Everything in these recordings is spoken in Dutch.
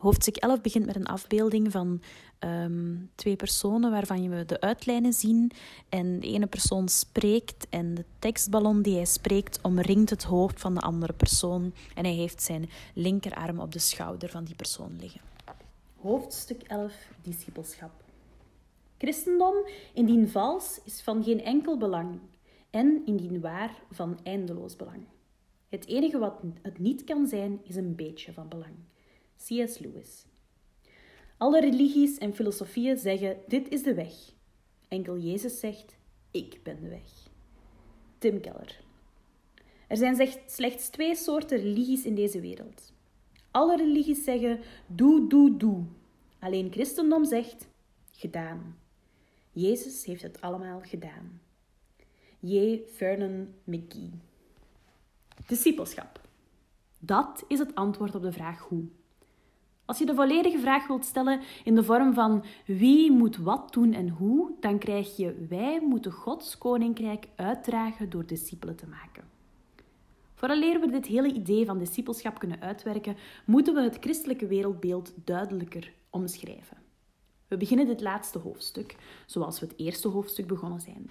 Hoofdstuk 11 begint met een afbeelding van ehm, twee personen waarvan we de uitlijnen zien. En de ene persoon spreekt en de tekstballon die hij spreekt omringt het hoofd van de andere persoon. En hij heeft zijn linkerarm op de schouder van die persoon liggen. Hoofdstuk 11 Discipelschap. Christendom, indien vals, is van geen enkel belang. En indien waar, van eindeloos belang. Het enige wat het niet kan zijn, is een beetje van belang. C.S. Lewis. Alle religies en filosofieën zeggen: dit is de weg. Enkel Jezus zegt: ik ben de weg. Tim Keller. Er zijn slechts twee soorten religies in deze wereld. Alle religies zeggen: doe, doe, doe. Alleen christendom zegt: gedaan. Jezus heeft het allemaal gedaan. J. Vernon McGee. Discipelschap. Dat is het antwoord op de vraag hoe. Als je de volledige vraag wilt stellen in de vorm van wie moet wat doen en hoe, dan krijg je wij moeten Gods koninkrijk uitdragen door discipelen te maken. Vooraleer we dit hele idee van discipelschap kunnen uitwerken, moeten we het christelijke wereldbeeld duidelijker omschrijven. We beginnen dit laatste hoofdstuk, zoals we het eerste hoofdstuk begonnen zijn,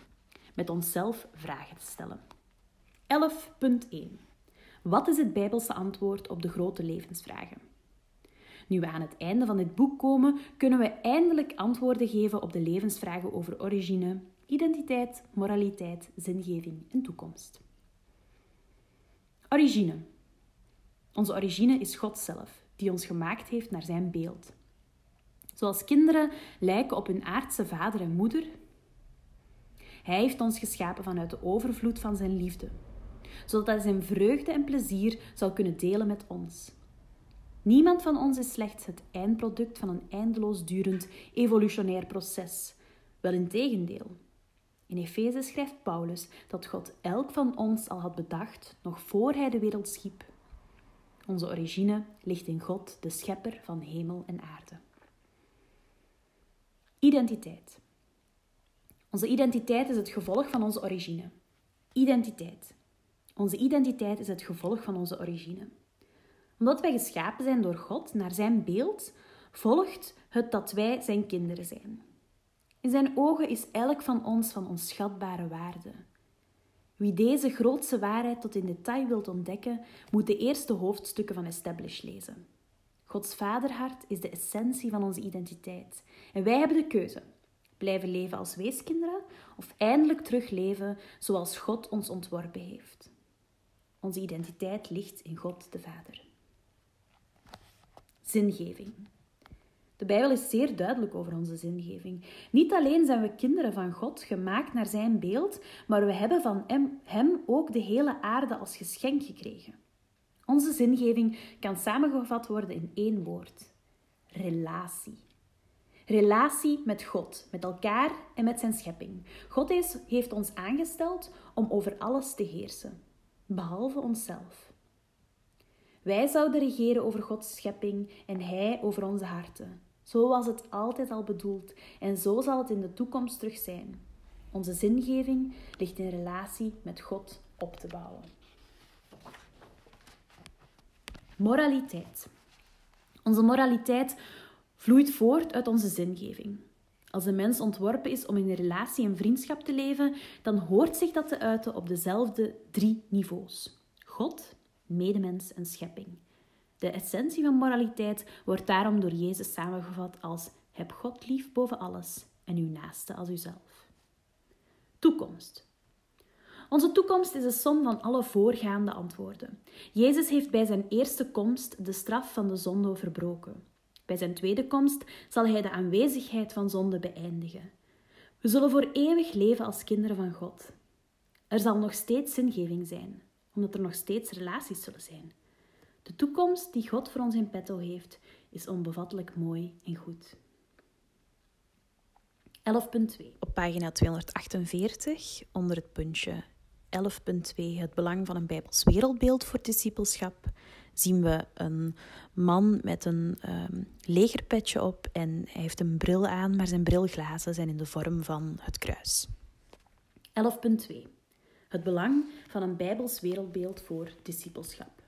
met onszelf vragen te stellen. 11.1 Wat is het Bijbelse antwoord op de grote levensvragen? Nu we aan het einde van dit boek komen, kunnen we eindelijk antwoorden geven op de levensvragen over origine, identiteit, moraliteit, zingeving en toekomst. Origine. Onze origine is God zelf, die ons gemaakt heeft naar zijn beeld. Zoals kinderen lijken op hun aardse vader en moeder. Hij heeft ons geschapen vanuit de overvloed van zijn liefde, zodat hij zijn vreugde en plezier zal kunnen delen met ons. Niemand van ons is slechts het eindproduct van een eindeloos durend evolutionair proces. Wel in tegendeel. In Efeze schrijft Paulus dat God elk van ons al had bedacht nog voor hij de wereld schiep. Onze origine ligt in God, de schepper van hemel en aarde. Identiteit. Onze identiteit is het gevolg van onze origine. Identiteit. Onze identiteit is het gevolg van onze origine omdat wij geschapen zijn door God naar zijn beeld, volgt het dat wij zijn kinderen zijn. In zijn ogen is elk van ons van onschatbare waarde. Wie deze grootste waarheid tot in detail wilt ontdekken, moet de eerste hoofdstukken van Establish lezen. Gods vaderhart is de essentie van onze identiteit. En wij hebben de keuze: blijven leven als weeskinderen of eindelijk terugleven zoals God ons ontworpen heeft. Onze identiteit ligt in God de Vader. Zingeving. De Bijbel is zeer duidelijk over onze zingeving. Niet alleen zijn we kinderen van God, gemaakt naar zijn beeld, maar we hebben van hem ook de hele aarde als geschenk gekregen. Onze zingeving kan samengevat worden in één woord: relatie. Relatie met God, met elkaar en met zijn schepping. God heeft ons aangesteld om over alles te heersen, behalve onszelf. Wij zouden regeren over Gods schepping en Hij over onze harten. Zo was het altijd al bedoeld en zo zal het in de toekomst terug zijn. Onze zingeving ligt in relatie met God op te bouwen. Moraliteit. Onze moraliteit vloeit voort uit onze zingeving. Als een mens ontworpen is om in relatie en vriendschap te leven, dan hoort zich dat te uiten op dezelfde drie niveaus: God, medemens en schepping. De essentie van moraliteit wordt daarom door Jezus samengevat als heb God lief boven alles en uw naaste als uzelf. Toekomst. Onze toekomst is de som van alle voorgaande antwoorden. Jezus heeft bij zijn eerste komst de straf van de zonde verbroken. Bij zijn tweede komst zal hij de aanwezigheid van zonde beëindigen. We zullen voor eeuwig leven als kinderen van God. Er zal nog steeds zingeving zijn omdat er nog steeds relaties zullen zijn. De toekomst die God voor ons in petto heeft, is onbevattelijk mooi en goed. 11.2 Op pagina 248, onder het puntje 11.2 Het belang van een Bijbels wereldbeeld voor discipelschap, zien we een man met een um, legerpetje op en hij heeft een bril aan, maar zijn brilglazen zijn in de vorm van het kruis. 11.2 het belang van een Bijbels wereldbeeld voor discipelschap.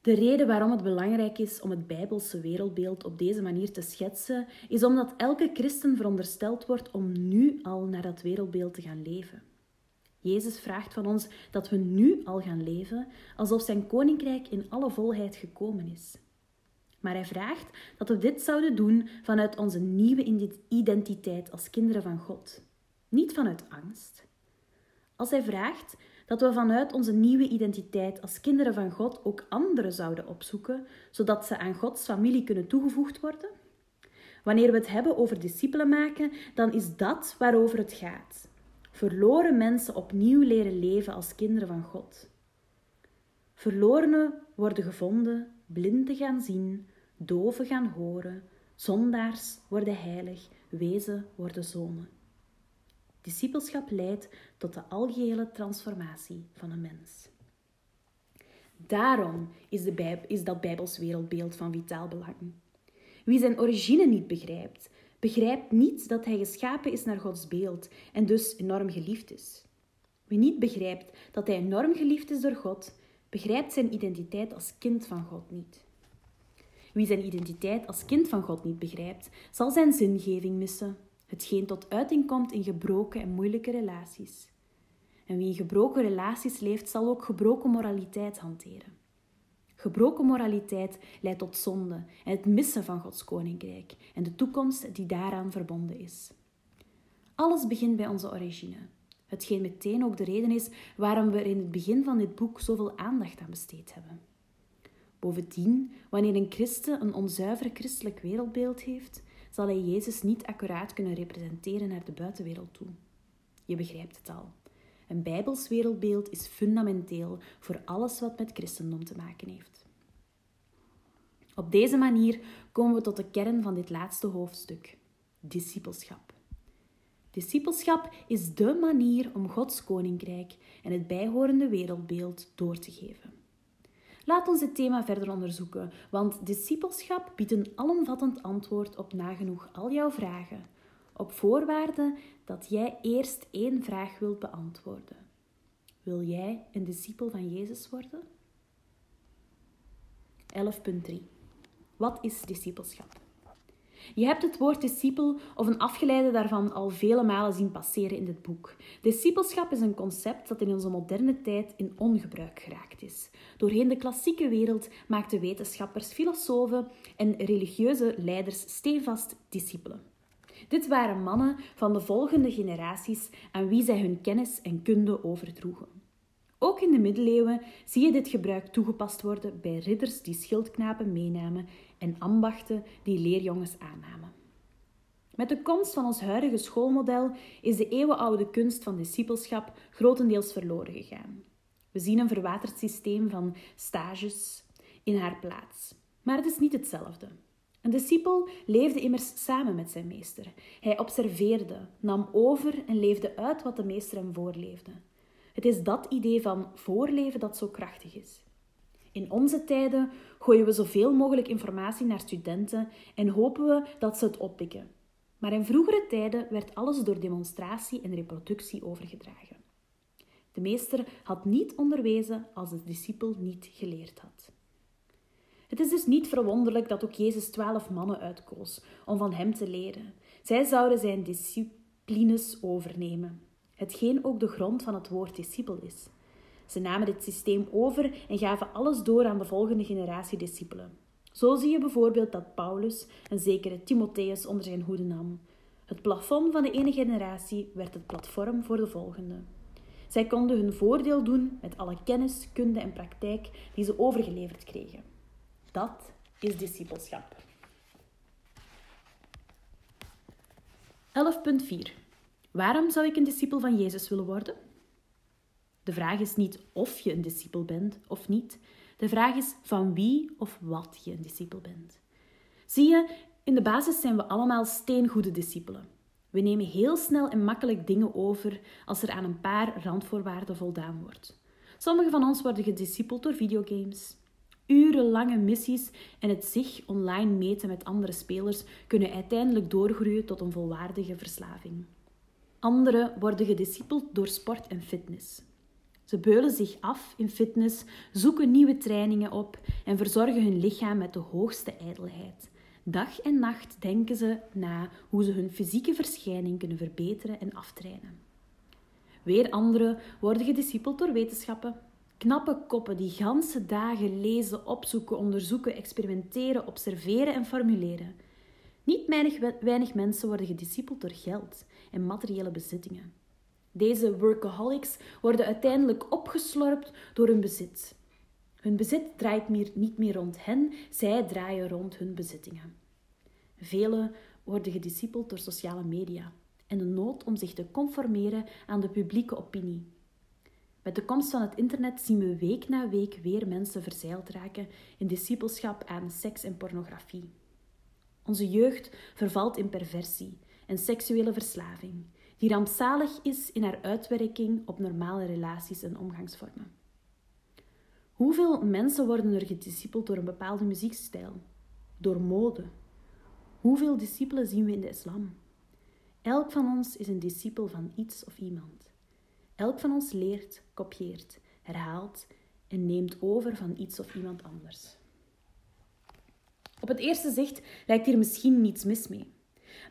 De reden waarom het belangrijk is om het Bijbelse wereldbeeld op deze manier te schetsen, is omdat elke christen verondersteld wordt om nu al naar dat wereldbeeld te gaan leven. Jezus vraagt van ons dat we nu al gaan leven alsof zijn koninkrijk in alle volheid gekomen is. Maar hij vraagt dat we dit zouden doen vanuit onze nieuwe identiteit als kinderen van God, niet vanuit angst. Als hij vraagt dat we vanuit onze nieuwe identiteit als kinderen van God ook anderen zouden opzoeken, zodat ze aan Gods familie kunnen toegevoegd worden? Wanneer we het hebben over discipelen maken, dan is dat waarover het gaat. Verloren mensen opnieuw leren leven als kinderen van God. Verlorenen worden gevonden, blinden gaan zien, doven gaan horen, zondaars worden heilig, wezen worden zonen. Discipelschap leidt tot de algehele transformatie van een mens. Daarom is, de is dat Bijbels wereldbeeld van vitaal belang. Wie zijn origine niet begrijpt, begrijpt niet dat hij geschapen is naar Gods beeld en dus enorm geliefd is. Wie niet begrijpt dat hij enorm geliefd is door God, begrijpt zijn identiteit als kind van God niet. Wie zijn identiteit als kind van God niet begrijpt, zal zijn zingeving missen, hetgeen tot uiting komt in gebroken en moeilijke relaties. En wie in gebroken relaties leeft, zal ook gebroken moraliteit hanteren. Gebroken moraliteit leidt tot zonde en het missen van Gods koninkrijk en de toekomst die daaraan verbonden is. Alles begint bij onze origine, hetgeen meteen ook de reden is waarom we er in het begin van dit boek zoveel aandacht aan besteed hebben. Bovendien, wanneer een christen een onzuiver christelijk wereldbeeld heeft, zal hij Jezus niet accuraat kunnen representeren naar de buitenwereld toe. Je begrijpt het al. Een bijbels wereldbeeld is fundamenteel voor alles wat met christendom te maken heeft. Op deze manier komen we tot de kern van dit laatste hoofdstuk: discipelschap. Discipelschap is dé manier om Gods koninkrijk en het bijhorende wereldbeeld door te geven. Laat ons dit thema verder onderzoeken, want discipelschap biedt een alomvattend antwoord op nagenoeg al jouw vragen, op voorwaarde dat jij eerst één vraag wilt beantwoorden. Wil jij een discipel van Jezus worden? 11.3 Wat is discipelschap? Je hebt het woord discipel of een afgeleide daarvan al vele malen zien passeren in dit boek. Discipelschap is een concept dat in onze moderne tijd in ongebruik geraakt is. Doorheen de klassieke wereld maakten wetenschappers, filosofen en religieuze leiders stevast discipelen. Dit waren mannen van de volgende generaties aan wie zij hun kennis en kunde overdroegen. Ook in de middeleeuwen zie je dit gebruik toegepast worden bij ridders die schildknapen meenamen en ambachten die leerjongens aannamen. Met de komst van ons huidige schoolmodel is de eeuwenoude kunst van discipelschap grotendeels verloren gegaan. We zien een verwaterd systeem van stages in haar plaats. Maar het is niet hetzelfde. Een discipel leefde immers samen met zijn meester. Hij observeerde, nam over en leefde uit wat de meester hem voorleefde. Het is dat idee van voorleven dat zo krachtig is. In onze tijden gooien we zoveel mogelijk informatie naar studenten en hopen we dat ze het oppikken. Maar in vroegere tijden werd alles door demonstratie en reproductie overgedragen. De meester had niet onderwezen als de discipel niet geleerd had. Het is dus niet verwonderlijk dat ook Jezus twaalf mannen uitkoos om van hem te leren. Zij zouden zijn disciplines overnemen, hetgeen ook de grond van het woord discipel is. Ze namen dit systeem over en gaven alles door aan de volgende generatie discipelen. Zo zie je bijvoorbeeld dat Paulus een zekere Timotheus onder zijn hoede nam. Het plafond van de ene generatie werd het platform voor de volgende. Zij konden hun voordeel doen met alle kennis, kunde en praktijk die ze overgeleverd kregen. Dat is discipelschap. 11.4 Waarom zou ik een discipel van Jezus willen worden? De vraag is niet of je een discipel bent of niet. De vraag is van wie of wat je een discipel bent. Zie je, in de basis zijn we allemaal steengoede discipelen. We nemen heel snel en makkelijk dingen over als er aan een paar randvoorwaarden voldaan wordt. Sommige van ons worden gediscipeld door videogames. Urenlange missies en het zich online meten met andere spelers kunnen uiteindelijk doorgroeien tot een volwaardige verslaving. Anderen worden gediscipeld door sport en fitness. Ze beulen zich af in fitness, zoeken nieuwe trainingen op en verzorgen hun lichaam met de hoogste ijdelheid. Dag en nacht denken ze na hoe ze hun fysieke verschijning kunnen verbeteren en aftrainen. Weer anderen worden gediscipeld door wetenschappen. Knappe koppen die ganse dagen lezen, opzoeken, onderzoeken, experimenteren, observeren en formuleren. Niet weinig, weinig mensen worden gediscipeld door geld en materiële bezittingen. Deze workaholics worden uiteindelijk opgeslorpt door hun bezit. Hun bezit draait meer, niet meer rond hen, zij draaien rond hun bezittingen. Velen worden gediscipeld door sociale media en de nood om zich te conformeren aan de publieke opinie. Met de komst van het internet zien we week na week weer mensen verzeild raken in discipelschap aan seks en pornografie. Onze jeugd vervalt in perversie en seksuele verslaving, die rampzalig is in haar uitwerking op normale relaties en omgangsvormen. Hoeveel mensen worden er gediscipeld door een bepaalde muziekstijl, door mode? Hoeveel discipelen zien we in de islam? Elk van ons is een discipel van iets of iemand. Elk van ons leert, kopieert, herhaalt en neemt over van iets of iemand anders. Op het eerste zicht lijkt hier misschien niets mis mee.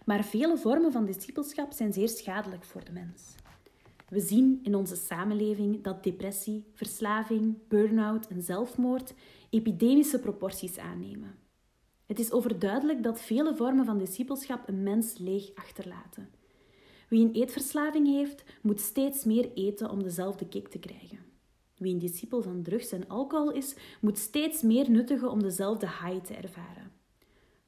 Maar vele vormen van discipelschap zijn zeer schadelijk voor de mens. We zien in onze samenleving dat depressie, verslaving, burn-out en zelfmoord epidemische proporties aannemen. Het is overduidelijk dat vele vormen van discipelschap een mens leeg achterlaten. Wie een eetverslaving heeft, moet steeds meer eten om dezelfde kick te krijgen. Wie een discipel van drugs en alcohol is, moet steeds meer nuttigen om dezelfde high te ervaren.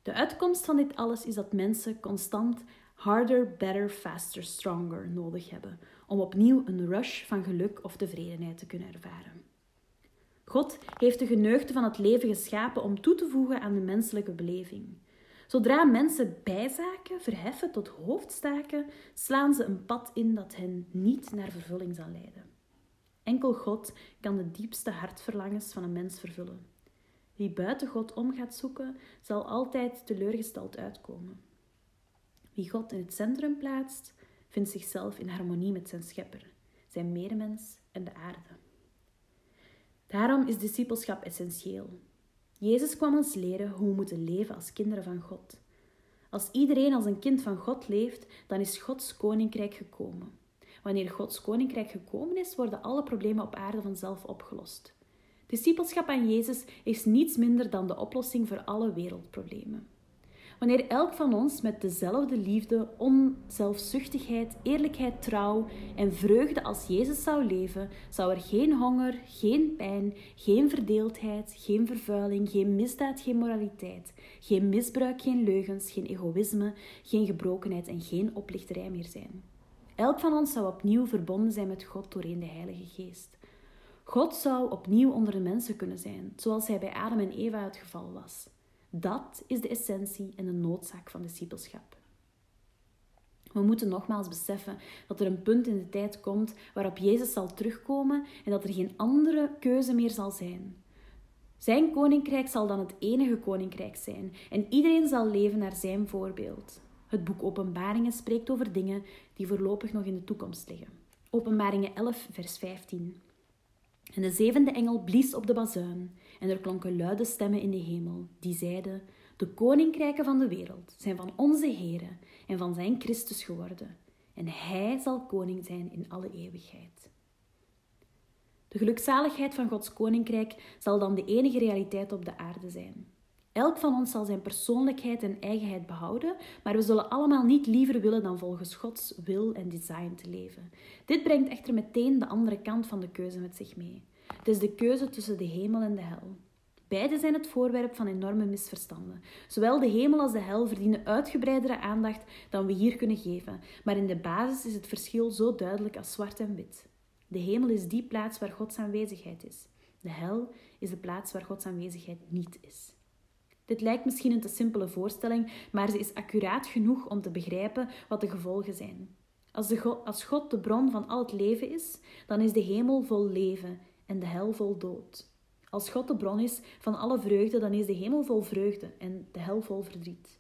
De uitkomst van dit alles is dat mensen constant harder, better, faster, stronger nodig hebben om opnieuw een rush van geluk of tevredenheid te kunnen ervaren. God heeft de geneugde van het leven geschapen om toe te voegen aan de menselijke beleving. Zodra mensen bijzaken verheffen tot hoofdstaken, slaan ze een pad in dat hen niet naar vervulling zal leiden. Enkel God kan de diepste hartverlangens van een mens vervullen. Wie buiten God om gaat zoeken, zal altijd teleurgesteld uitkomen. Wie God in het centrum plaatst, vindt zichzelf in harmonie met zijn schepper, zijn medemens en de aarde. Daarom is discipelschap essentieel. Jezus kwam ons leren hoe we moeten leven als kinderen van God. Als iedereen als een kind van God leeft, dan is Gods koninkrijk gekomen. Wanneer Gods koninkrijk gekomen is, worden alle problemen op aarde vanzelf opgelost. Discipelschap aan Jezus is niets minder dan de oplossing voor alle wereldproblemen. Wanneer elk van ons met dezelfde liefde, onzelfzuchtigheid, eerlijkheid, trouw en vreugde als Jezus zou leven, zou er geen honger, geen pijn, geen verdeeldheid, geen vervuiling, geen misdaad, geen moraliteit, geen misbruik, geen leugens, geen egoïsme, geen gebrokenheid en geen oplichterij meer zijn. Elk van ons zou opnieuw verbonden zijn met God doorheen de Heilige Geest. God zou opnieuw onder de mensen kunnen zijn, zoals hij bij Adam en Eva het geval was. Dat is de essentie en de noodzaak van discipelschap. We moeten nogmaals beseffen dat er een punt in de tijd komt waarop Jezus zal terugkomen en dat er geen andere keuze meer zal zijn. Zijn koninkrijk zal dan het enige koninkrijk zijn en iedereen zal leven naar zijn voorbeeld. Het boek Openbaringen spreekt over dingen die voorlopig nog in de toekomst liggen. Openbaringen 11, vers 15. En de zevende engel blies op de bazuin, en er klonken luide stemmen in de hemel, die zeiden: De koninkrijken van de wereld zijn van onze Here en van zijn Christus geworden, en hij zal koning zijn in alle eeuwigheid. De gelukzaligheid van Gods koninkrijk zal dan de enige realiteit op de aarde zijn. Elk van ons zal zijn persoonlijkheid en eigenheid behouden, maar we zullen allemaal niet liever willen dan volgens Gods wil en design te leven. Dit brengt echter meteen de andere kant van de keuze met zich mee. Het is de keuze tussen de hemel en de hel. Beide zijn het voorwerp van enorme misverstanden. Zowel de hemel als de hel verdienen uitgebreidere aandacht dan we hier kunnen geven, maar in de basis is het verschil zo duidelijk als zwart en wit. De hemel is die plaats waar Gods aanwezigheid is. De hel is de plaats waar Gods aanwezigheid niet is. Dit lijkt misschien een te simpele voorstelling, maar ze is accuraat genoeg om te begrijpen wat de gevolgen zijn. Als, de God, als God de bron van al het leven is, dan is de hemel vol leven en de hel vol dood. Als God de bron is van alle vreugde, dan is de hemel vol vreugde en de hel vol verdriet.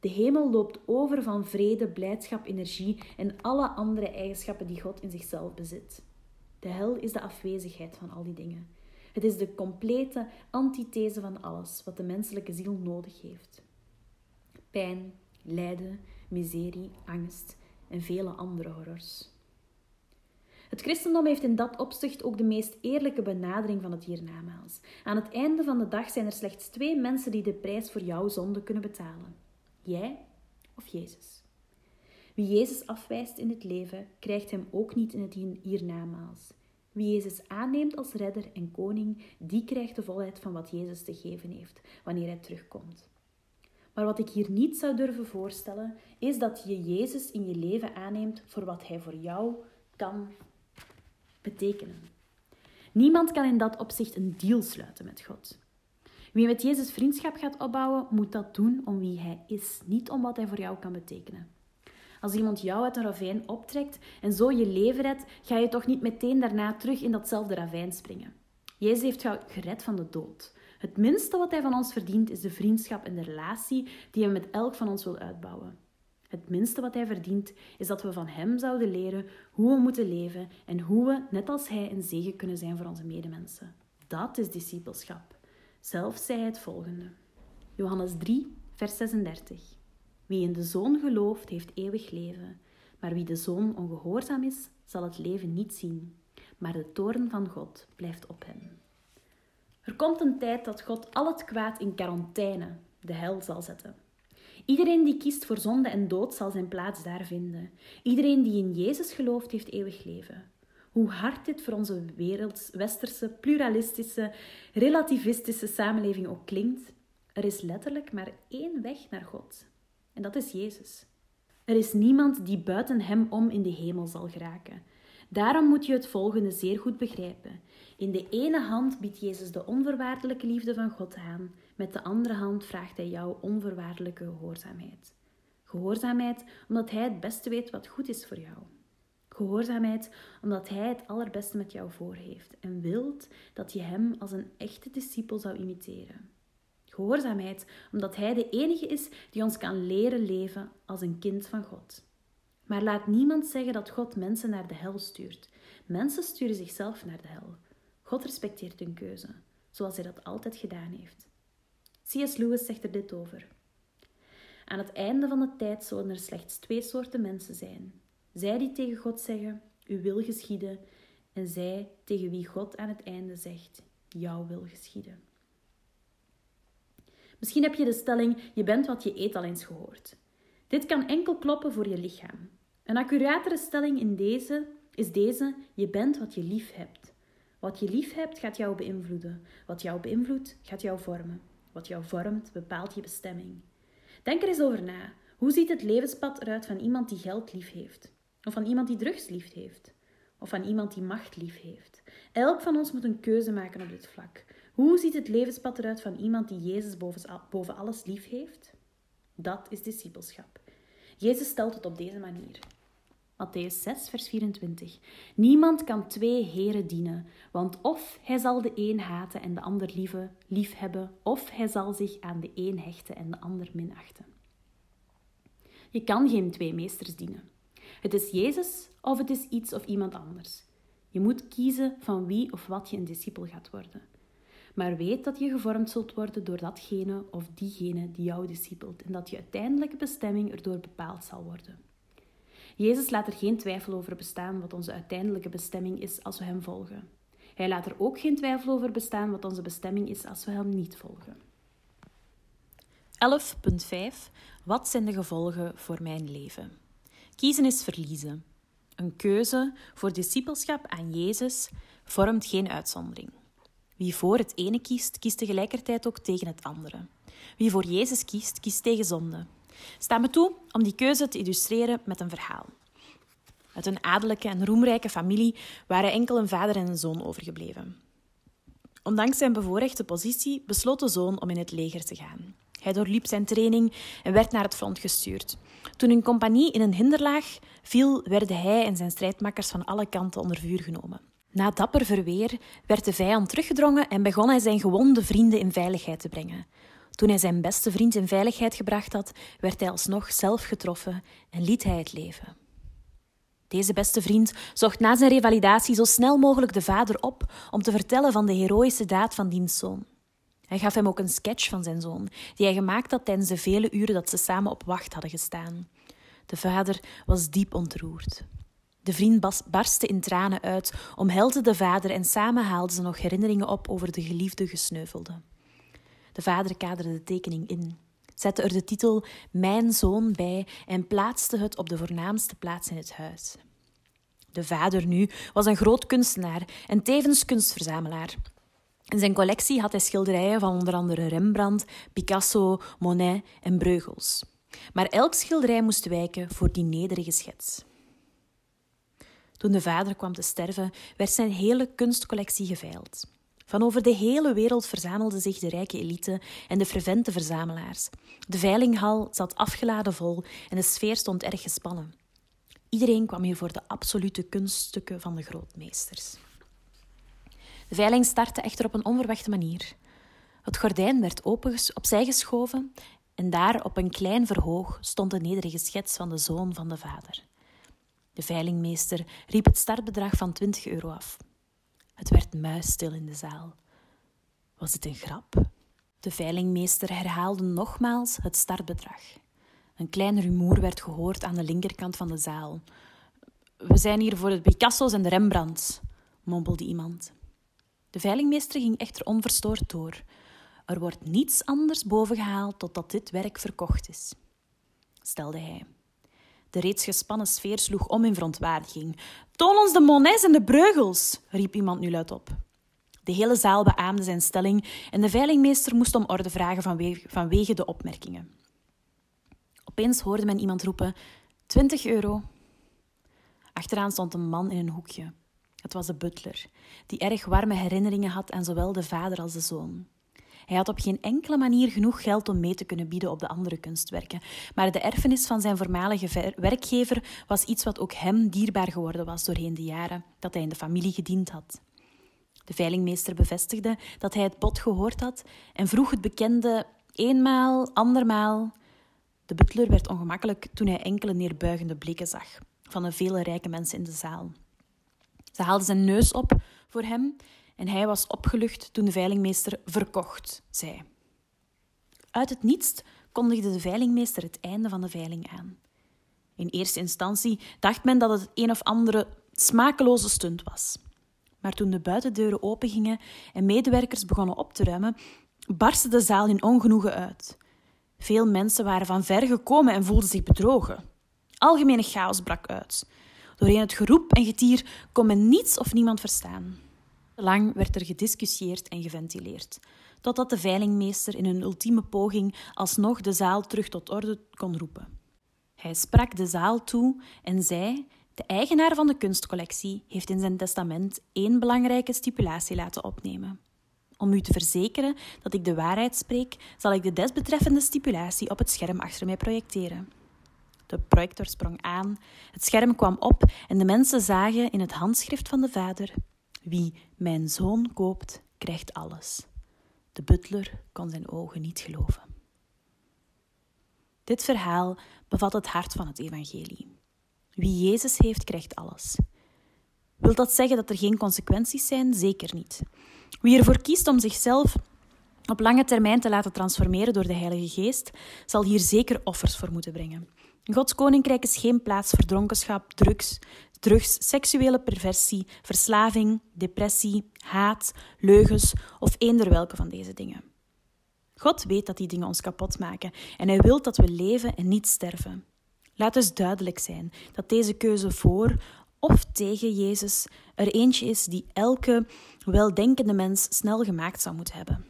De hemel loopt over van vrede, blijdschap, energie en alle andere eigenschappen die God in zichzelf bezit. De hel is de afwezigheid van al die dingen. Het is de complete antithese van alles wat de menselijke ziel nodig heeft. Pijn, lijden, miserie, angst en vele andere horrors. Het christendom heeft in dat opzicht ook de meest eerlijke benadering van het hiernamaals. Aan het einde van de dag zijn er slechts twee mensen die de prijs voor jouw zonde kunnen betalen: jij of Jezus. Wie Jezus afwijst in het leven, krijgt hem ook niet in het hiernamaals. Wie Jezus aanneemt als redder en koning, die krijgt de volheid van wat Jezus te geven heeft wanneer hij terugkomt. Maar wat ik hier niet zou durven voorstellen, is dat je Jezus in je leven aanneemt voor wat hij voor jou kan betekenen. Niemand kan in dat opzicht een deal sluiten met God. Wie met Jezus vriendschap gaat opbouwen, moet dat doen om wie hij is, niet om wat hij voor jou kan betekenen. Als iemand jou uit een ravijn optrekt en zo je leven redt, ga je toch niet meteen daarna terug in datzelfde ravijn springen. Jezus heeft jou gered van de dood. Het minste wat hij van ons verdient is de vriendschap en de relatie die hij met elk van ons wil uitbouwen. Het minste wat hij verdient is dat we van hem zouden leren hoe we moeten leven en hoe we, net als hij, een zegen kunnen zijn voor onze medemensen. Dat is discipelschap. Zelf zei hij het volgende. Johannes 3, vers 36. Wie in de Zoon gelooft, heeft eeuwig leven. Maar wie de Zoon ongehoorzaam is, zal het leven niet zien. Maar de toorn van God blijft op hem. Er komt een tijd dat God al het kwaad in quarantaine, de hel, zal zetten. Iedereen die kiest voor zonde en dood zal zijn plaats daar vinden. Iedereen die in Jezus gelooft, heeft eeuwig leven. Hoe hard dit voor onze werelds, westerse, pluralistische, relativistische samenleving ook klinkt, er is letterlijk maar één weg naar God. En dat is Jezus. Er is niemand die buiten Hem om in de hemel zal geraken. Daarom moet je het volgende zeer goed begrijpen. In de ene hand biedt Jezus de onvoorwaardelijke liefde van God aan, met de andere hand vraagt Hij jouw onvoorwaardelijke gehoorzaamheid. Gehoorzaamheid omdat Hij het beste weet wat goed is voor jou. Gehoorzaamheid omdat Hij het allerbeste met jou voor heeft en wilt dat je Hem als een echte discipel zou imiteren. Gehoorzaamheid omdat Hij de enige is die ons kan leren leven als een kind van God. Maar laat niemand zeggen dat God mensen naar de hel stuurt. Mensen sturen zichzelf naar de hel. God respecteert hun keuze, zoals Hij dat altijd gedaan heeft. C.S. Lewis zegt er dit over. Aan het einde van de tijd zullen er slechts twee soorten mensen zijn. Zij die tegen God zeggen, uw wil geschieden, en zij tegen wie God aan het einde zegt, jouw wil geschieden. Misschien heb je de stelling, je bent wat je eet al eens gehoord. Dit kan enkel kloppen voor je lichaam. Een accuratere stelling in deze is deze: je bent wat je lief hebt. Wat je lief hebt gaat jou beïnvloeden. Wat jou beïnvloedt gaat jou vormen. Wat jou vormt bepaalt je bestemming. Denk er eens over na. Hoe ziet het levenspad eruit van iemand die geld lief heeft? Of van iemand die drugs lief heeft? Of van iemand die macht lief heeft? Elk van ons moet een keuze maken op dit vlak. Hoe ziet het levenspad eruit van iemand die Jezus boven alles lief heeft? Dat is discipelschap. Jezus stelt het op deze manier. Matthäus 6, vers 24. Niemand kan twee heren dienen, want of hij zal de een haten en de ander lieve, lief hebben, of hij zal zich aan de een hechten en de ander minachten. Je kan geen twee meesters dienen. Het is Jezus of het is iets of iemand anders. Je moet kiezen van wie of wat je een discipel gaat worden maar weet dat je gevormd zult worden door datgene of diegene die jou discipelt en dat je uiteindelijke bestemming erdoor bepaald zal worden. Jezus laat er geen twijfel over bestaan wat onze uiteindelijke bestemming is als we Hem volgen. Hij laat er ook geen twijfel over bestaan wat onze bestemming is als we Hem niet volgen. 11.5 Wat zijn de gevolgen voor mijn leven? Kiezen is verliezen. Een keuze voor discipelschap aan Jezus vormt geen uitzondering. Wie voor het ene kiest, kiest tegelijkertijd ook tegen het andere. Wie voor Jezus kiest, kiest tegen zonde. Sta me toe om die keuze te illustreren met een verhaal. Uit een adellijke en roemrijke familie waren enkel een vader en een zoon overgebleven. Ondanks zijn bevoorrechte positie besloot de zoon om in het leger te gaan. Hij doorliep zijn training en werd naar het front gestuurd. Toen een compagnie in een hinderlaag viel, werden hij en zijn strijdmakkers van alle kanten onder vuur genomen. Na dapper verweer werd de vijand teruggedrongen en begon hij zijn gewonde vrienden in veiligheid te brengen. Toen hij zijn beste vriend in veiligheid gebracht had, werd hij alsnog zelf getroffen en liet hij het leven. Deze beste vriend zocht na zijn revalidatie zo snel mogelijk de vader op om te vertellen van de heroïsche daad van diens zoon. Hij gaf hem ook een sketch van zijn zoon, die hij gemaakt had tijdens de vele uren dat ze samen op wacht hadden gestaan. De vader was diep ontroerd. De vriend barstte in tranen uit, omhelsde de vader en samen haalden ze nog herinneringen op over de geliefde gesneuvelde. De vader kaderde de tekening in, zette er de titel Mijn zoon bij en plaatste het op de voornaamste plaats in het huis. De vader nu was een groot kunstenaar en tevens kunstverzamelaar. In zijn collectie had hij schilderijen van onder andere Rembrandt, Picasso, Monet en Breugels. Maar elk schilderij moest wijken voor die nederige schets. Toen de vader kwam te sterven, werd zijn hele kunstcollectie geveild. Van over de hele wereld verzamelde zich de rijke elite en de fervente verzamelaars. De veilinghal zat afgeladen vol en de sfeer stond erg gespannen. Iedereen kwam hier voor de absolute kunststukken van de grootmeesters. De veiling startte echter op een onverwachte manier. Het gordijn werd open opzij geschoven en daar op een klein verhoog stond de nederige schets van de zoon van de vader. De veilingmeester riep het startbedrag van 20 euro af. Het werd muisstil in de zaal. Was dit een grap? De veilingmeester herhaalde nogmaals het startbedrag. Een klein rumoer werd gehoord aan de linkerkant van de zaal. We zijn hier voor de Picasso's en de Rembrandts, mompelde iemand. De veilingmeester ging echter onverstoord door. Er wordt niets anders bovengehaald totdat dit werk verkocht is, stelde hij. De reeds gespannen sfeer sloeg om in verontwaardiging. Toon ons de Monets en de Breugels, riep iemand nu luid op. De hele zaal beaamde zijn stelling en de veilingmeester moest om orde vragen vanwege, vanwege de opmerkingen. Opeens hoorde men iemand roepen: 20 euro. Achteraan stond een man in een hoekje. Het was de butler, die erg warme herinneringen had aan zowel de vader als de zoon. Hij had op geen enkele manier genoeg geld om mee te kunnen bieden op de andere kunstwerken, maar de erfenis van zijn voormalige werkgever was iets wat ook hem dierbaar geworden was doorheen de jaren dat hij in de familie gediend had. De veilingmeester bevestigde dat hij het bod gehoord had en vroeg het bekende eenmaal, andermaal. De butler werd ongemakkelijk toen hij enkele neerbuigende blikken zag van de vele rijke mensen in de zaal. Ze haalden zijn neus op voor hem en hij was opgelucht toen de veilingmeester verkocht zei. Uit het niets kondigde de veilingmeester het einde van de veiling aan. In eerste instantie dacht men dat het een of andere smakeloze stunt was. Maar toen de buitendeuren opengingen en medewerkers begonnen op te ruimen, barstte de zaal in ongenoegen uit. Veel mensen waren van ver gekomen en voelden zich bedrogen. Algemene chaos brak uit. Doorheen het geroep en getier kon men niets of niemand verstaan. Lang werd er gediscussieerd en geventileerd, totdat de veilingmeester in een ultieme poging alsnog de zaal terug tot orde kon roepen. Hij sprak de zaal toe en zei: De eigenaar van de kunstcollectie heeft in zijn testament één belangrijke stipulatie laten opnemen. Om u te verzekeren dat ik de waarheid spreek, zal ik de desbetreffende stipulatie op het scherm achter mij projecteren. De projector sprong aan, het scherm kwam op en de mensen zagen in het handschrift van de vader wie mijn zoon koopt, krijgt alles. De butler kon zijn ogen niet geloven. Dit verhaal bevat het hart van het evangelie. Wie Jezus heeft, krijgt alles. Wil dat zeggen dat er geen consequenties zijn? Zeker niet. Wie ervoor kiest om zichzelf op lange termijn te laten transformeren door de Heilige Geest, zal hier zeker offers voor moeten brengen. Gods koninkrijk is geen plaats voor dronkenschap, drugs, drugs, seksuele perversie, verslaving, depressie, haat, leugens of eender welke van deze dingen. God weet dat die dingen ons kapot maken en hij wil dat we leven en niet sterven. Laat dus duidelijk zijn dat deze keuze voor of tegen Jezus er eentje is die elke weldenkende mens snel gemaakt zou moeten hebben.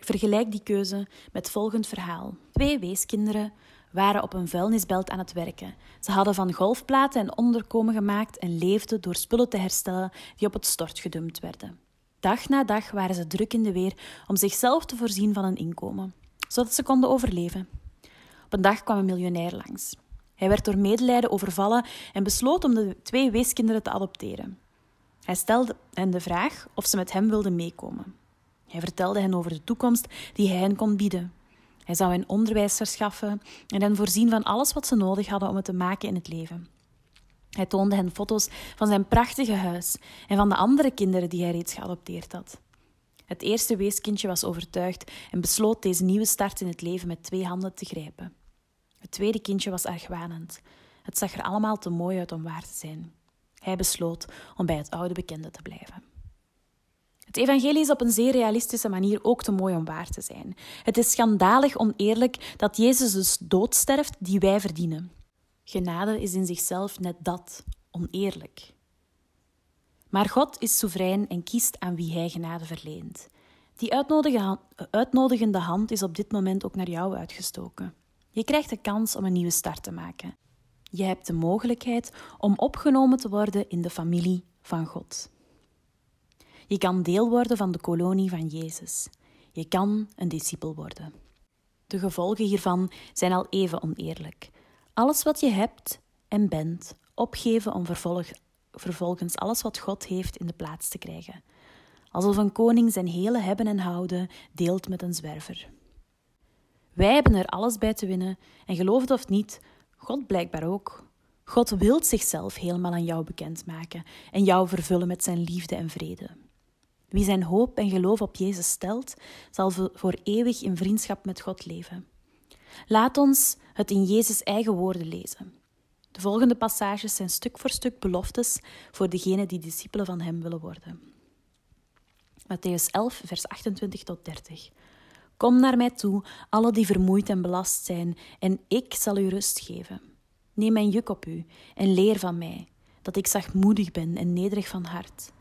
Vergelijk die keuze met volgend verhaal. Twee weeskinderen waren op een vuilnisbelt aan het werken. Ze hadden van golfplaten en onderkomen gemaakt en leefden door spullen te herstellen die op het stort gedumpt werden. Dag na dag waren ze druk in de weer om zichzelf te voorzien van een inkomen, zodat ze konden overleven. Op een dag kwam een miljonair langs. Hij werd door medelijden overvallen en besloot om de twee weeskinderen te adopteren. Hij stelde hen de vraag of ze met hem wilden meekomen. Hij vertelde hen over de toekomst die hij hen kon bieden. Hij zou hen onderwijs verschaffen en hen voorzien van alles wat ze nodig hadden om het te maken in het leven. Hij toonde hen foto's van zijn prachtige huis en van de andere kinderen die hij reeds geadopteerd had. Het eerste weeskindje was overtuigd en besloot deze nieuwe start in het leven met twee handen te grijpen. Het tweede kindje was argwanend. Het zag er allemaal te mooi uit om waar te zijn. Hij besloot om bij het oude bekende te blijven. Evangelie is op een zeer realistische manier ook te mooi om waar te zijn. Het is schandalig oneerlijk dat Jezus dus dood sterft die wij verdienen. Genade is in zichzelf net dat, oneerlijk. Maar God is soeverein en kiest aan wie hij genade verleent. Die uitnodigende hand is op dit moment ook naar jou uitgestoken. Je krijgt de kans om een nieuwe start te maken. Je hebt de mogelijkheid om opgenomen te worden in de familie van God. Je kan deel worden van de kolonie van Jezus. Je kan een discipel worden. De gevolgen hiervan zijn al even oneerlijk. Alles wat je hebt en bent, opgeven om vervolg, vervolgens alles wat God heeft in de plaats te krijgen. Alsof een koning zijn hele hebben en houden deelt met een zwerver. Wij hebben er alles bij te winnen en geloof het of niet, God blijkbaar ook. God wil zichzelf helemaal aan jou bekendmaken en jou vervullen met zijn liefde en vrede. Wie zijn hoop en geloof op Jezus stelt, zal voor eeuwig in vriendschap met God leven. Laat ons het in Jezus' eigen woorden lezen. De volgende passages zijn stuk voor stuk beloftes voor degenen die discipelen van Hem willen worden. Matthäus 11, vers 28 tot 30. Kom naar mij toe, alle die vermoeid en belast zijn, en ik zal u rust geven. Neem mijn juk op u en leer van mij, dat ik zachtmoedig ben en nederig van hart.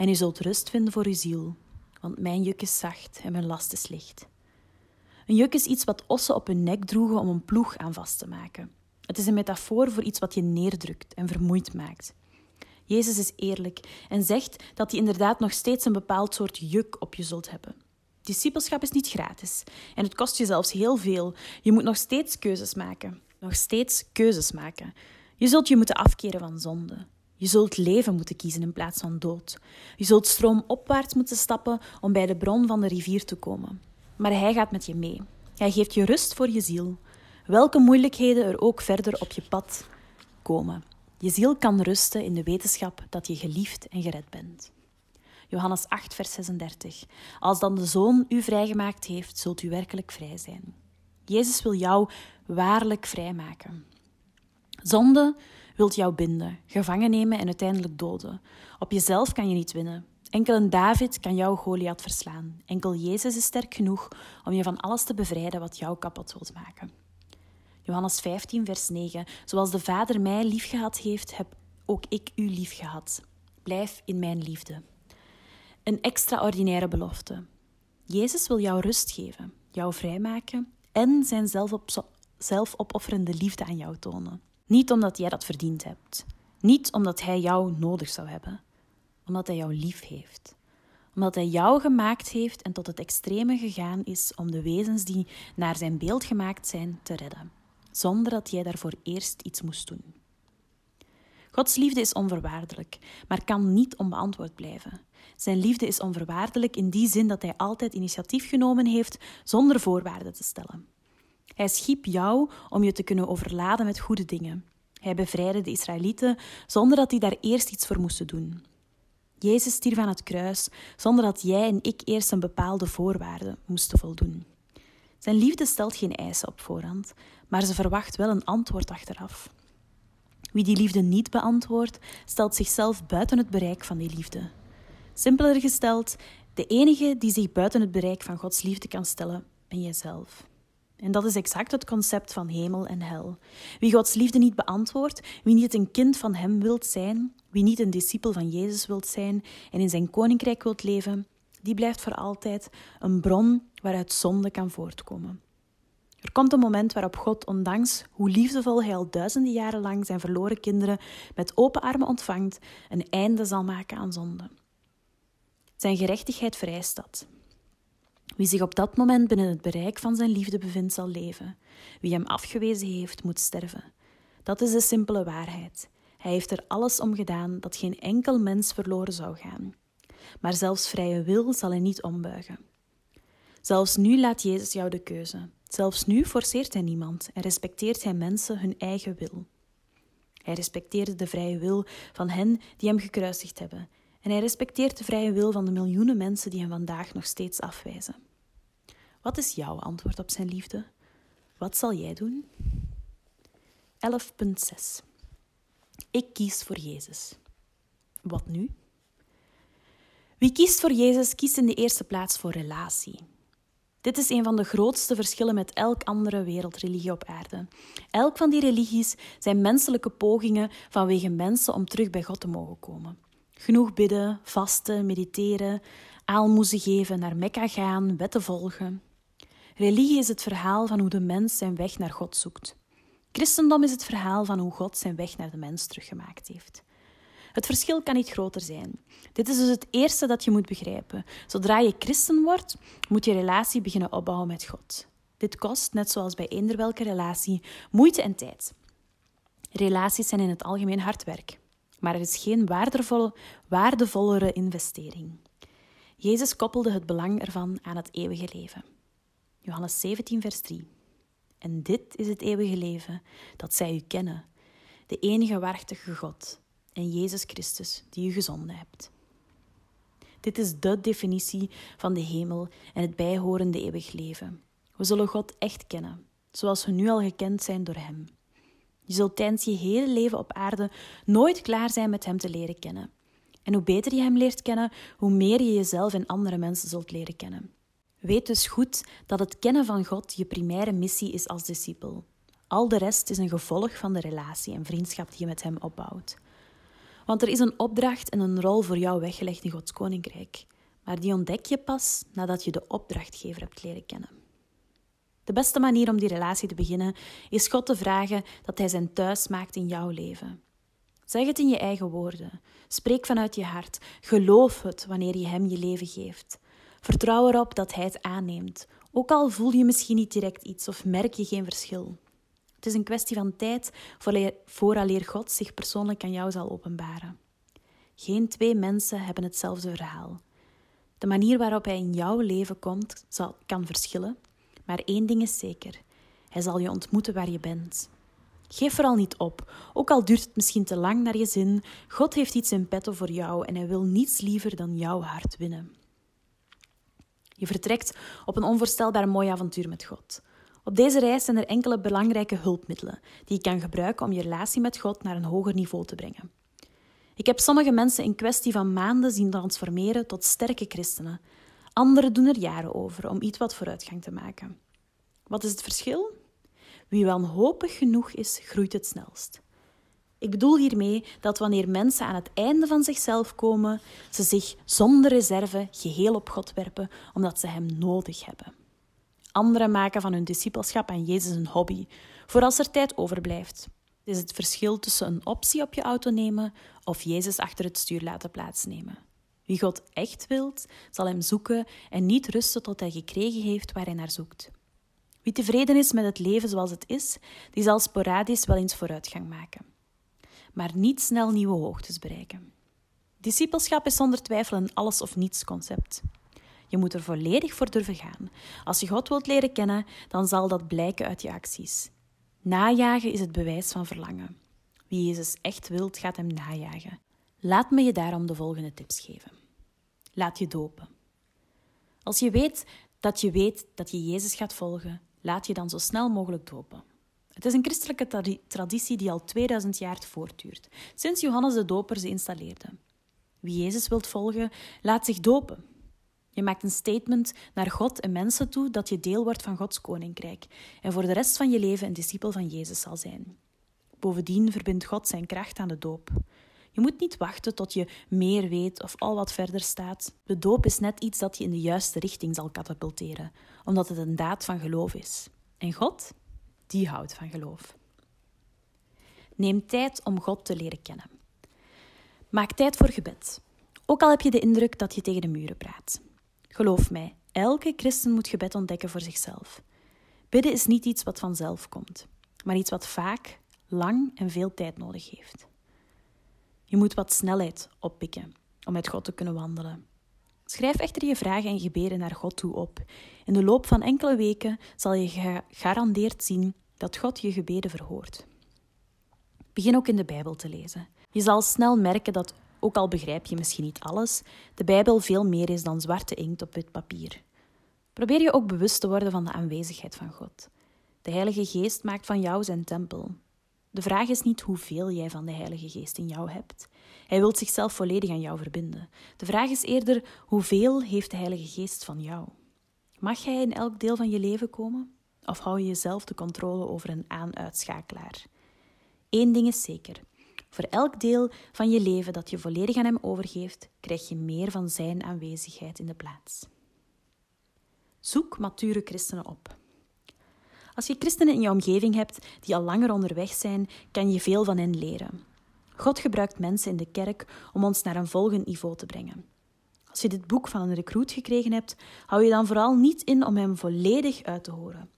En u zult rust vinden voor uw ziel, want mijn juk is zacht en mijn last is licht. Een juk is iets wat ossen op hun nek droegen om een ploeg aan vast te maken. Het is een metafoor voor iets wat je neerdrukt en vermoeid maakt. Jezus is eerlijk en zegt dat hij inderdaad nog steeds een bepaald soort juk op je zult hebben. Discipelschap is niet gratis en het kost je zelfs heel veel. Je moet nog steeds keuzes maken. Nog steeds keuzes maken. Je zult je moeten afkeren van zonde. Je zult leven moeten kiezen in plaats van dood. Je zult stroomopwaarts moeten stappen om bij de bron van de rivier te komen. Maar hij gaat met je mee. Hij geeft je rust voor je ziel. Welke moeilijkheden er ook verder op je pad komen. Je ziel kan rusten in de wetenschap dat je geliefd en gered bent. Johannes 8, vers 36. Als dan de Zoon u vrijgemaakt heeft, zult u werkelijk vrij zijn. Jezus wil jou waarlijk vrijmaken. Zonde wilt jou binden, gevangen nemen en uiteindelijk doden. Op jezelf kan je niet winnen. Enkel een David kan jouw Goliath verslaan. Enkel Jezus is sterk genoeg om je van alles te bevrijden wat jou kapot wilt maken. Johannes 15, vers 9. Zoals de Vader mij liefgehad heeft, heb ook ik u liefgehad. Blijf in mijn liefde. Een extraordinaire belofte. Jezus wil jou rust geven, jou vrijmaken en zijn zelfopofferende liefde aan jou tonen. Niet omdat jij dat verdiend hebt. Niet omdat hij jou nodig zou hebben. Omdat hij jou lief heeft. Omdat hij jou gemaakt heeft en tot het extreme gegaan is om de wezens die naar zijn beeld gemaakt zijn te redden. Zonder dat jij daarvoor eerst iets moest doen. Gods liefde is onverwaardelijk, maar kan niet onbeantwoord blijven. Zijn liefde is onverwaardelijk in die zin dat hij altijd initiatief genomen heeft zonder voorwaarden te stellen. Hij schiep jou om je te kunnen overladen met goede dingen. Hij bevrijdde de Israëlieten zonder dat die daar eerst iets voor moesten doen. Jezus stierf aan het kruis zonder dat jij en ik eerst een bepaalde voorwaarde moesten voldoen. Zijn liefde stelt geen eisen op voorhand, maar ze verwacht wel een antwoord achteraf. Wie die liefde niet beantwoordt, stelt zichzelf buiten het bereik van die liefde. Simpeler gesteld, de enige die zich buiten het bereik van Gods liefde kan stellen, ben jijzelf. En dat is exact het concept van hemel en hel. Wie Gods liefde niet beantwoordt, wie niet een kind van Hem wilt zijn, wie niet een discipel van Jezus wilt zijn en in zijn koninkrijk wilt leven, die blijft voor altijd een bron waaruit zonde kan voortkomen. Er komt een moment waarop God, ondanks hoe liefdevol hij al duizenden jaren lang zijn verloren kinderen met open armen ontvangt, een einde zal maken aan zonde. Zijn gerechtigheid vereist dat. Wie zich op dat moment binnen het bereik van zijn liefde bevindt, zal leven. Wie hem afgewezen heeft, moet sterven. Dat is de simpele waarheid. Hij heeft er alles om gedaan dat geen enkel mens verloren zou gaan. Maar zelfs vrije wil zal hij niet ombuigen. Zelfs nu laat Jezus jou de keuze. Zelfs nu forceert hij niemand en respecteert hij mensen hun eigen wil. Hij respecteerde de vrije wil van hen die hem gekruisigd hebben. En hij respecteert de vrije wil van de miljoenen mensen die hem vandaag nog steeds afwijzen. Wat is jouw antwoord op zijn liefde? Wat zal jij doen? 11.6 Ik kies voor Jezus. Wat nu? Wie kiest voor Jezus, kiest in de eerste plaats voor relatie. Dit is een van de grootste verschillen met elk andere wereldreligie op aarde. Elk van die religies zijn menselijke pogingen vanwege mensen om terug bij God te mogen komen. Genoeg bidden, vasten, mediteren, aalmoezen geven, naar Mekka gaan, wetten volgen. Religie is het verhaal van hoe de mens zijn weg naar God zoekt. Christendom is het verhaal van hoe God zijn weg naar de mens teruggemaakt heeft. Het verschil kan niet groter zijn. Dit is dus het eerste dat je moet begrijpen. Zodra je christen wordt, moet je relatie beginnen opbouwen met God. Dit kost, net zoals bij eender welke relatie, moeite en tijd. Relaties zijn in het algemeen hard werk, maar er is geen waardevolle, waardevollere investering. Jezus koppelde het belang ervan aan het eeuwige leven. Johannes 17, vers 3. En dit is het eeuwige leven, dat zij u kennen, de enige waarachtige God en Jezus Christus die u gezonden hebt. Dit is de definitie van de hemel en het bijhorende eeuwig leven. We zullen God echt kennen, zoals we nu al gekend zijn door Hem. Je zult tijdens je hele leven op aarde nooit klaar zijn met Hem te leren kennen. En hoe beter je Hem leert kennen, hoe meer je jezelf en andere mensen zult leren kennen. Weet dus goed dat het kennen van God je primaire missie is als discipel. Al de rest is een gevolg van de relatie en vriendschap die je met Hem opbouwt. Want er is een opdracht en een rol voor jou weggelegd in Gods koninkrijk. Maar die ontdek je pas nadat je de opdrachtgever hebt leren kennen. De beste manier om die relatie te beginnen is God te vragen dat Hij zijn thuis maakt in jouw leven. Zeg het in je eigen woorden. Spreek vanuit je hart. Geloof het wanneer je Hem je leven geeft. Vertrouw erop dat Hij het aanneemt, ook al voel je misschien niet direct iets of merk je geen verschil. Het is een kwestie van tijd vooraleer God zich persoonlijk aan jou zal openbaren. Geen twee mensen hebben hetzelfde verhaal. De manier waarop hij in jouw leven komt zal, kan verschillen, maar één ding is zeker: hij zal je ontmoeten waar je bent. Geef vooral niet op, ook al duurt het misschien te lang naar je zin. God heeft iets in petto voor jou en hij wil niets liever dan jouw hart winnen. Je vertrekt op een onvoorstelbaar mooi avontuur met God. Op deze reis zijn er enkele belangrijke hulpmiddelen die je kan gebruiken om je relatie met God naar een hoger niveau te brengen. Ik heb sommige mensen in kwestie van maanden zien transformeren tot sterke christenen. Anderen doen er jaren over om iets wat vooruitgang te maken. Wat is het verschil? Wie wanhopig genoeg is, groeit het snelst. Ik bedoel hiermee dat wanneer mensen aan het einde van zichzelf komen, ze zich zonder reserve geheel op God werpen, omdat ze Hem nodig hebben. Anderen maken van hun discipelschap aan Jezus een hobby, voor als er tijd overblijft. Dit is het verschil tussen een optie op je auto nemen of Jezus achter het stuur laten plaatsnemen. Wie God echt wilt, zal Hem zoeken en niet rusten tot Hij gekregen heeft waar Hij naar zoekt. Wie tevreden is met het leven zoals het is, die zal sporadisch wel eens vooruitgang maken, maar niet snel nieuwe hoogtes bereiken. Discipelschap is zonder twijfel een alles of niets concept. Je moet er volledig voor durven gaan. Als je God wilt leren kennen, dan zal dat blijken uit je acties. Najagen is het bewijs van verlangen. Wie Jezus echt wilt, gaat hem najagen. Laat me je daarom de volgende tips geven. Laat je dopen. Als je weet dat je weet dat je Jezus gaat volgen, laat je dan zo snel mogelijk dopen. Het is een christelijke traditie die al 2000 jaar voortduurt, sinds Johannes de Doper ze installeerde. Wie Jezus wilt volgen, laat zich dopen. Je maakt een statement naar God en mensen toe dat je deel wordt van Gods koninkrijk en voor de rest van je leven een discipel van Jezus zal zijn. Bovendien verbindt God zijn kracht aan de doop. Je moet niet wachten tot je meer weet of al wat verder staat. De doop is net iets dat je in de juiste richting zal katapulteren, omdat het een daad van geloof is. En God, die houdt van geloof. Neem tijd om God te leren kennen. Maak tijd voor gebed. Ook al heb je de indruk dat je tegen de muren praat. Geloof mij, elke christen moet gebed ontdekken voor zichzelf. Bidden is niet iets wat vanzelf komt, maar iets wat vaak, lang en veel tijd nodig heeft. Je moet wat snelheid oppikken om met God te kunnen wandelen. Schrijf echter je vragen en gebeden naar God toe op. In de loop van enkele weken zal je gegarandeerd zien dat God je gebeden verhoort. Begin ook in de Bijbel te lezen. Je zal snel merken dat, ook al begrijp je misschien niet alles, de Bijbel veel meer is dan zwarte inkt op wit papier. Probeer je ook bewust te worden van de aanwezigheid van God. De Heilige Geest maakt van jou zijn tempel. De vraag is niet hoeveel jij van de Heilige Geest in jou hebt. Hij wil zichzelf volledig aan jou verbinden. De vraag is eerder hoeveel heeft de Heilige Geest van jou? Mag hij in elk deel van je leven komen? Of hou je jezelf de controle over een aan-uitschakelaar? Eén ding is zeker. Voor elk deel van je leven dat je volledig aan hem overgeeft, krijg je meer van zijn aanwezigheid in de plaats. Zoek mature christenen op. Als je christenen in je omgeving hebt die al langer onderweg zijn, kan je veel van hen leren. God gebruikt mensen in de kerk om ons naar een volgend niveau te brengen. Als je dit boek van een recruit gekregen hebt, hou je dan vooral niet in om hem volledig uit te horen.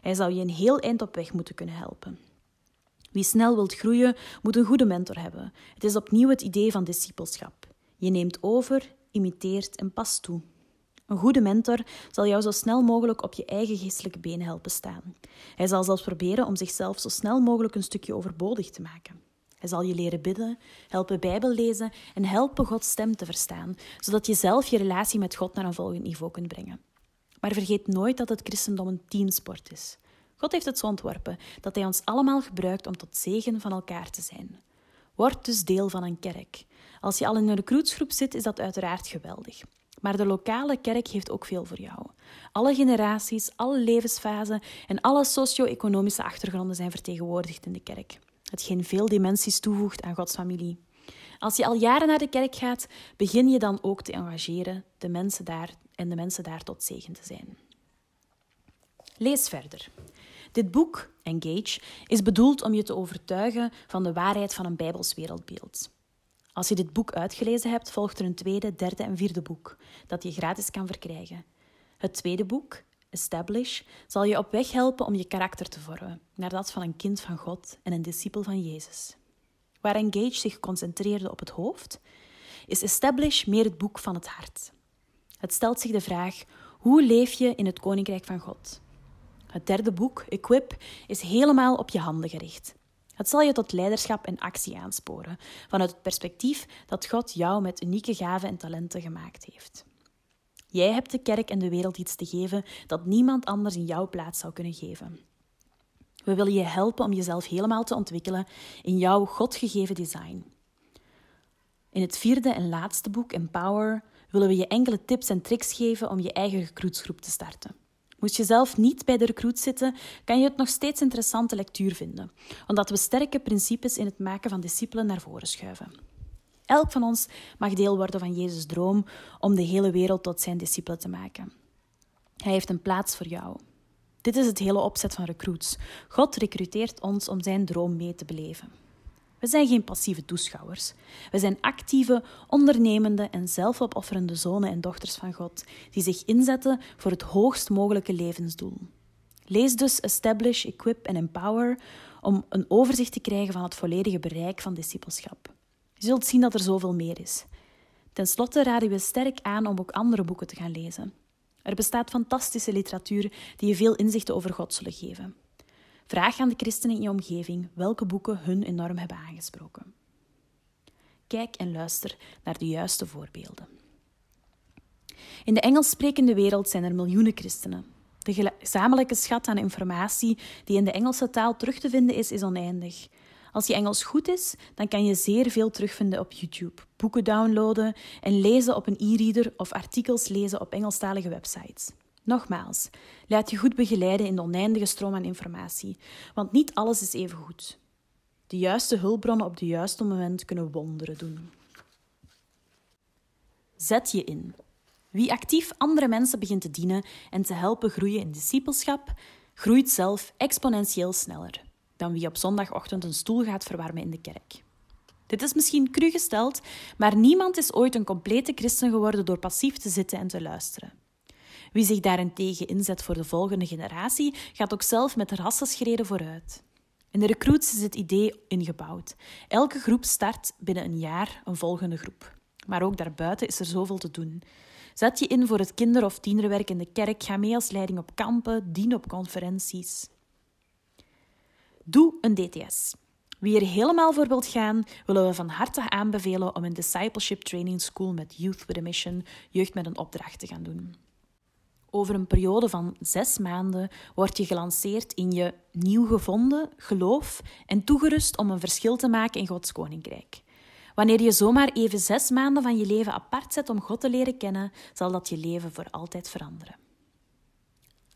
Hij zou je een heel eind op weg moeten kunnen helpen. Wie snel wilt groeien, moet een goede mentor hebben. Het is opnieuw het idee van discipelschap. Je neemt over, imiteert en past toe. Een goede mentor zal jou zo snel mogelijk op je eigen geestelijke benen helpen staan. Hij zal zelfs proberen om zichzelf zo snel mogelijk een stukje overbodig te maken. Hij zal je leren bidden, helpen Bijbel lezen en helpen Gods stem te verstaan, zodat je zelf je relatie met God naar een volgend niveau kunt brengen. Maar vergeet nooit dat het christendom een teamsport is. God heeft het zo ontworpen dat Hij ons allemaal gebruikt om tot zegen van elkaar te zijn. Word dus deel van een kerk. Als je al in een recruitsgroep zit, is dat uiteraard geweldig. Maar de lokale kerk heeft ook veel voor jou. Alle generaties, alle levensfasen en alle socio-economische achtergronden zijn vertegenwoordigd in de kerk. Hetgeen veel dimensies toevoegt aan Gods familie. Als je al jaren naar de kerk gaat, begin je dan ook te engageren de mensen daar en de mensen daar tot zegen te zijn. Lees verder. Dit boek, Engage, is bedoeld om je te overtuigen van de waarheid van een Bijbels wereldbeeld. Als je dit boek uitgelezen hebt, volgt er een tweede, derde en vierde boek dat je gratis kan verkrijgen. Het tweede boek, Establish, zal je op weg helpen om je karakter te vormen naar dat van een kind van God en een discipel van Jezus. Waar Engage zich concentreerde op het hoofd, is Establish meer het boek van het hart. Het stelt zich de vraag: hoe leef je in het koninkrijk van God? Het derde boek, Equip, is helemaal op je handen gericht. Het zal je tot leiderschap en actie aansporen, vanuit het perspectief dat God jou met unieke gaven en talenten gemaakt heeft. Jij hebt de kerk en de wereld iets te geven dat niemand anders in jouw plaats zou kunnen geven. We willen je helpen om jezelf helemaal te ontwikkelen in jouw Godgegeven design. In het vierde en laatste boek, Empower, willen we je enkele tips en tricks geven om je eigen recruitsgroep te starten. Moest je zelf niet bij de recruit zitten, kan je het nog steeds interessante lectuur vinden, omdat we sterke principes in het maken van discipelen naar voren schuiven. Elk van ons mag deel worden van Jezus' droom om de hele wereld tot zijn discipelen te maken. Hij heeft een plaats voor jou. Dit is het hele opzet van recruits. God recruteert ons om zijn droom mee te beleven. We zijn geen passieve toeschouwers. We zijn actieve, ondernemende en zelfopofferende zonen en dochters van God, die zich inzetten voor het hoogst mogelijke levensdoel. Lees dus Establish, Equip en Empower om een overzicht te krijgen van het volledige bereik van discipelschap. Je zult zien dat er zoveel meer is. Ten slotte raden we sterk aan om ook andere boeken te gaan lezen. Er bestaat fantastische literatuur die je veel inzichten over God zullen geven. Vraag aan de christenen in je omgeving welke boeken hun enorm hebben aangesproken. Kijk en luister naar de juiste voorbeelden. In de Engels sprekende wereld zijn er miljoenen christenen. De gezamenlijke schat aan informatie die in de Engelse taal terug te vinden is, is oneindig. Als je Engels goed is, dan kan je zeer veel terugvinden op YouTube, boeken downloaden en lezen op een e-reader of artikels lezen op Engelstalige websites. Nogmaals, laat je goed begeleiden in de oneindige stroom aan informatie, want niet alles is even goed. De juiste hulpbronnen op het juiste moment kunnen wonderen doen. Zet je in. Wie actief andere mensen begint te dienen en te helpen groeien in discipelschap, groeit zelf exponentieel sneller dan wie op zondagochtend een stoel gaat verwarmen in de kerk. Dit is misschien cru gesteld, maar niemand is ooit een complete christen geworden door passief te zitten en te luisteren. Wie zich daarentegen inzet voor de volgende generatie, gaat ook zelf met rassenschreden vooruit. In de recruits is het idee ingebouwd. Elke groep start binnen een jaar een volgende groep. Maar ook daarbuiten is er zoveel te doen. Zet je in voor het kinder- of tienerwerk in de kerk, ga mee als leiding op kampen, dien op conferenties. Doe een DTS. Wie er helemaal voor wilt gaan, willen we van harte aanbevelen om een Discipleship Training School met Youth with a Mission, jeugd met een opdracht, te gaan doen. Over een periode van zes maanden word je gelanceerd in je nieuw gevonden geloof en toegerust om een verschil te maken in Gods koninkrijk. Wanneer je zomaar even zes maanden van je leven apart zet om God te leren kennen, zal dat je leven voor altijd veranderen.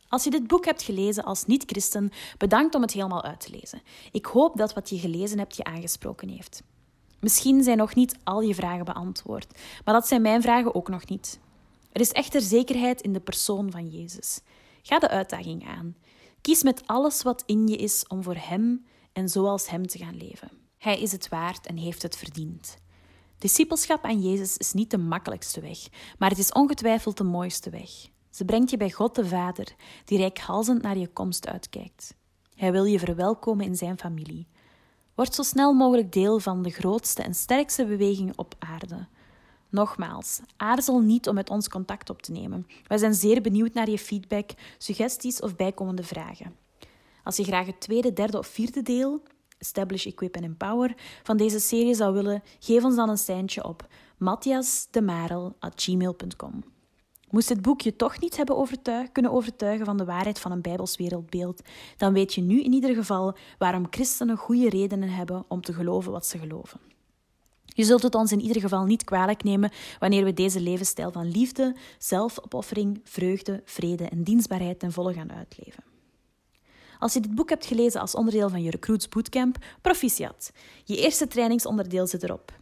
Als je dit boek hebt gelezen als niet-christen, bedankt om het helemaal uit te lezen. Ik hoop dat wat je gelezen hebt je aangesproken heeft. Misschien zijn nog niet al je vragen beantwoord, maar dat zijn mijn vragen ook nog niet. Er is echter zekerheid in de persoon van Jezus. Ga de uitdaging aan. Kies met alles wat in je is om voor Hem en zoals Hem te gaan leven. Hij is het waard en heeft het verdiend. Discipelschap aan Jezus is niet de makkelijkste weg, maar het is ongetwijfeld de mooiste weg. Ze brengt je bij God de Vader, die rijkhalzend naar je komst uitkijkt. Hij wil je verwelkomen in zijn familie. Word zo snel mogelijk deel van de grootste en sterkste beweging op aarde. Nogmaals, aarzel niet om met ons contact op te nemen. Wij zijn zeer benieuwd naar je feedback, suggesties of bijkomende vragen. Als je graag het tweede, derde of vierde deel, Establish, Equip en Empower, van deze serie zou willen, geef ons dan een seintje op matthiasdemarel.gmail.com. Moest dit boek je toch niet hebben overtuigd, kunnen overtuigen van de waarheid van een Bijbels wereldbeeld, dan weet je nu in ieder geval waarom christenen goede redenen hebben om te geloven wat ze geloven. Je zult het ons in ieder geval niet kwalijk nemen wanneer we deze levensstijl van liefde, zelfopoffering, vreugde, vrede en dienstbaarheid ten volle gaan uitleven. Als je dit boek hebt gelezen als onderdeel van je Recruits Bootcamp, proficiat. Je eerste trainingsonderdeel zit erop.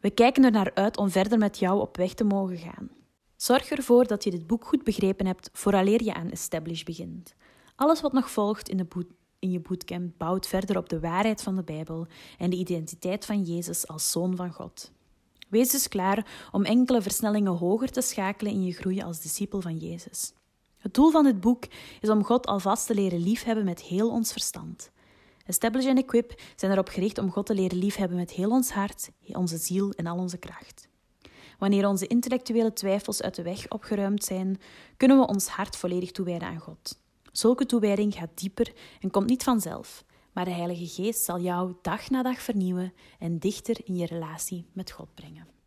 We kijken er naar uit om verder met jou op weg te mogen gaan. Zorg ervoor dat je dit boek goed begrepen hebt vooraleer je aan Establish begint. Alles wat nog volgt in, de in je bootcamp bouwt verder op de waarheid van de Bijbel en de identiteit van Jezus als Zoon van God. Wees dus klaar om enkele versnellingen hoger te schakelen in je groei als discipel van Jezus. Het doel van dit boek is om God alvast te leren liefhebben met heel ons verstand. Establish en Equip zijn erop gericht om God te leren liefhebben met heel ons hart, onze ziel en al onze kracht. Wanneer onze intellectuele twijfels uit de weg opgeruimd zijn, kunnen we ons hart volledig toewijden aan God. Zulke toewijding gaat dieper en komt niet vanzelf, maar de Heilige Geest zal jou dag na dag vernieuwen en dichter in je relatie met God brengen.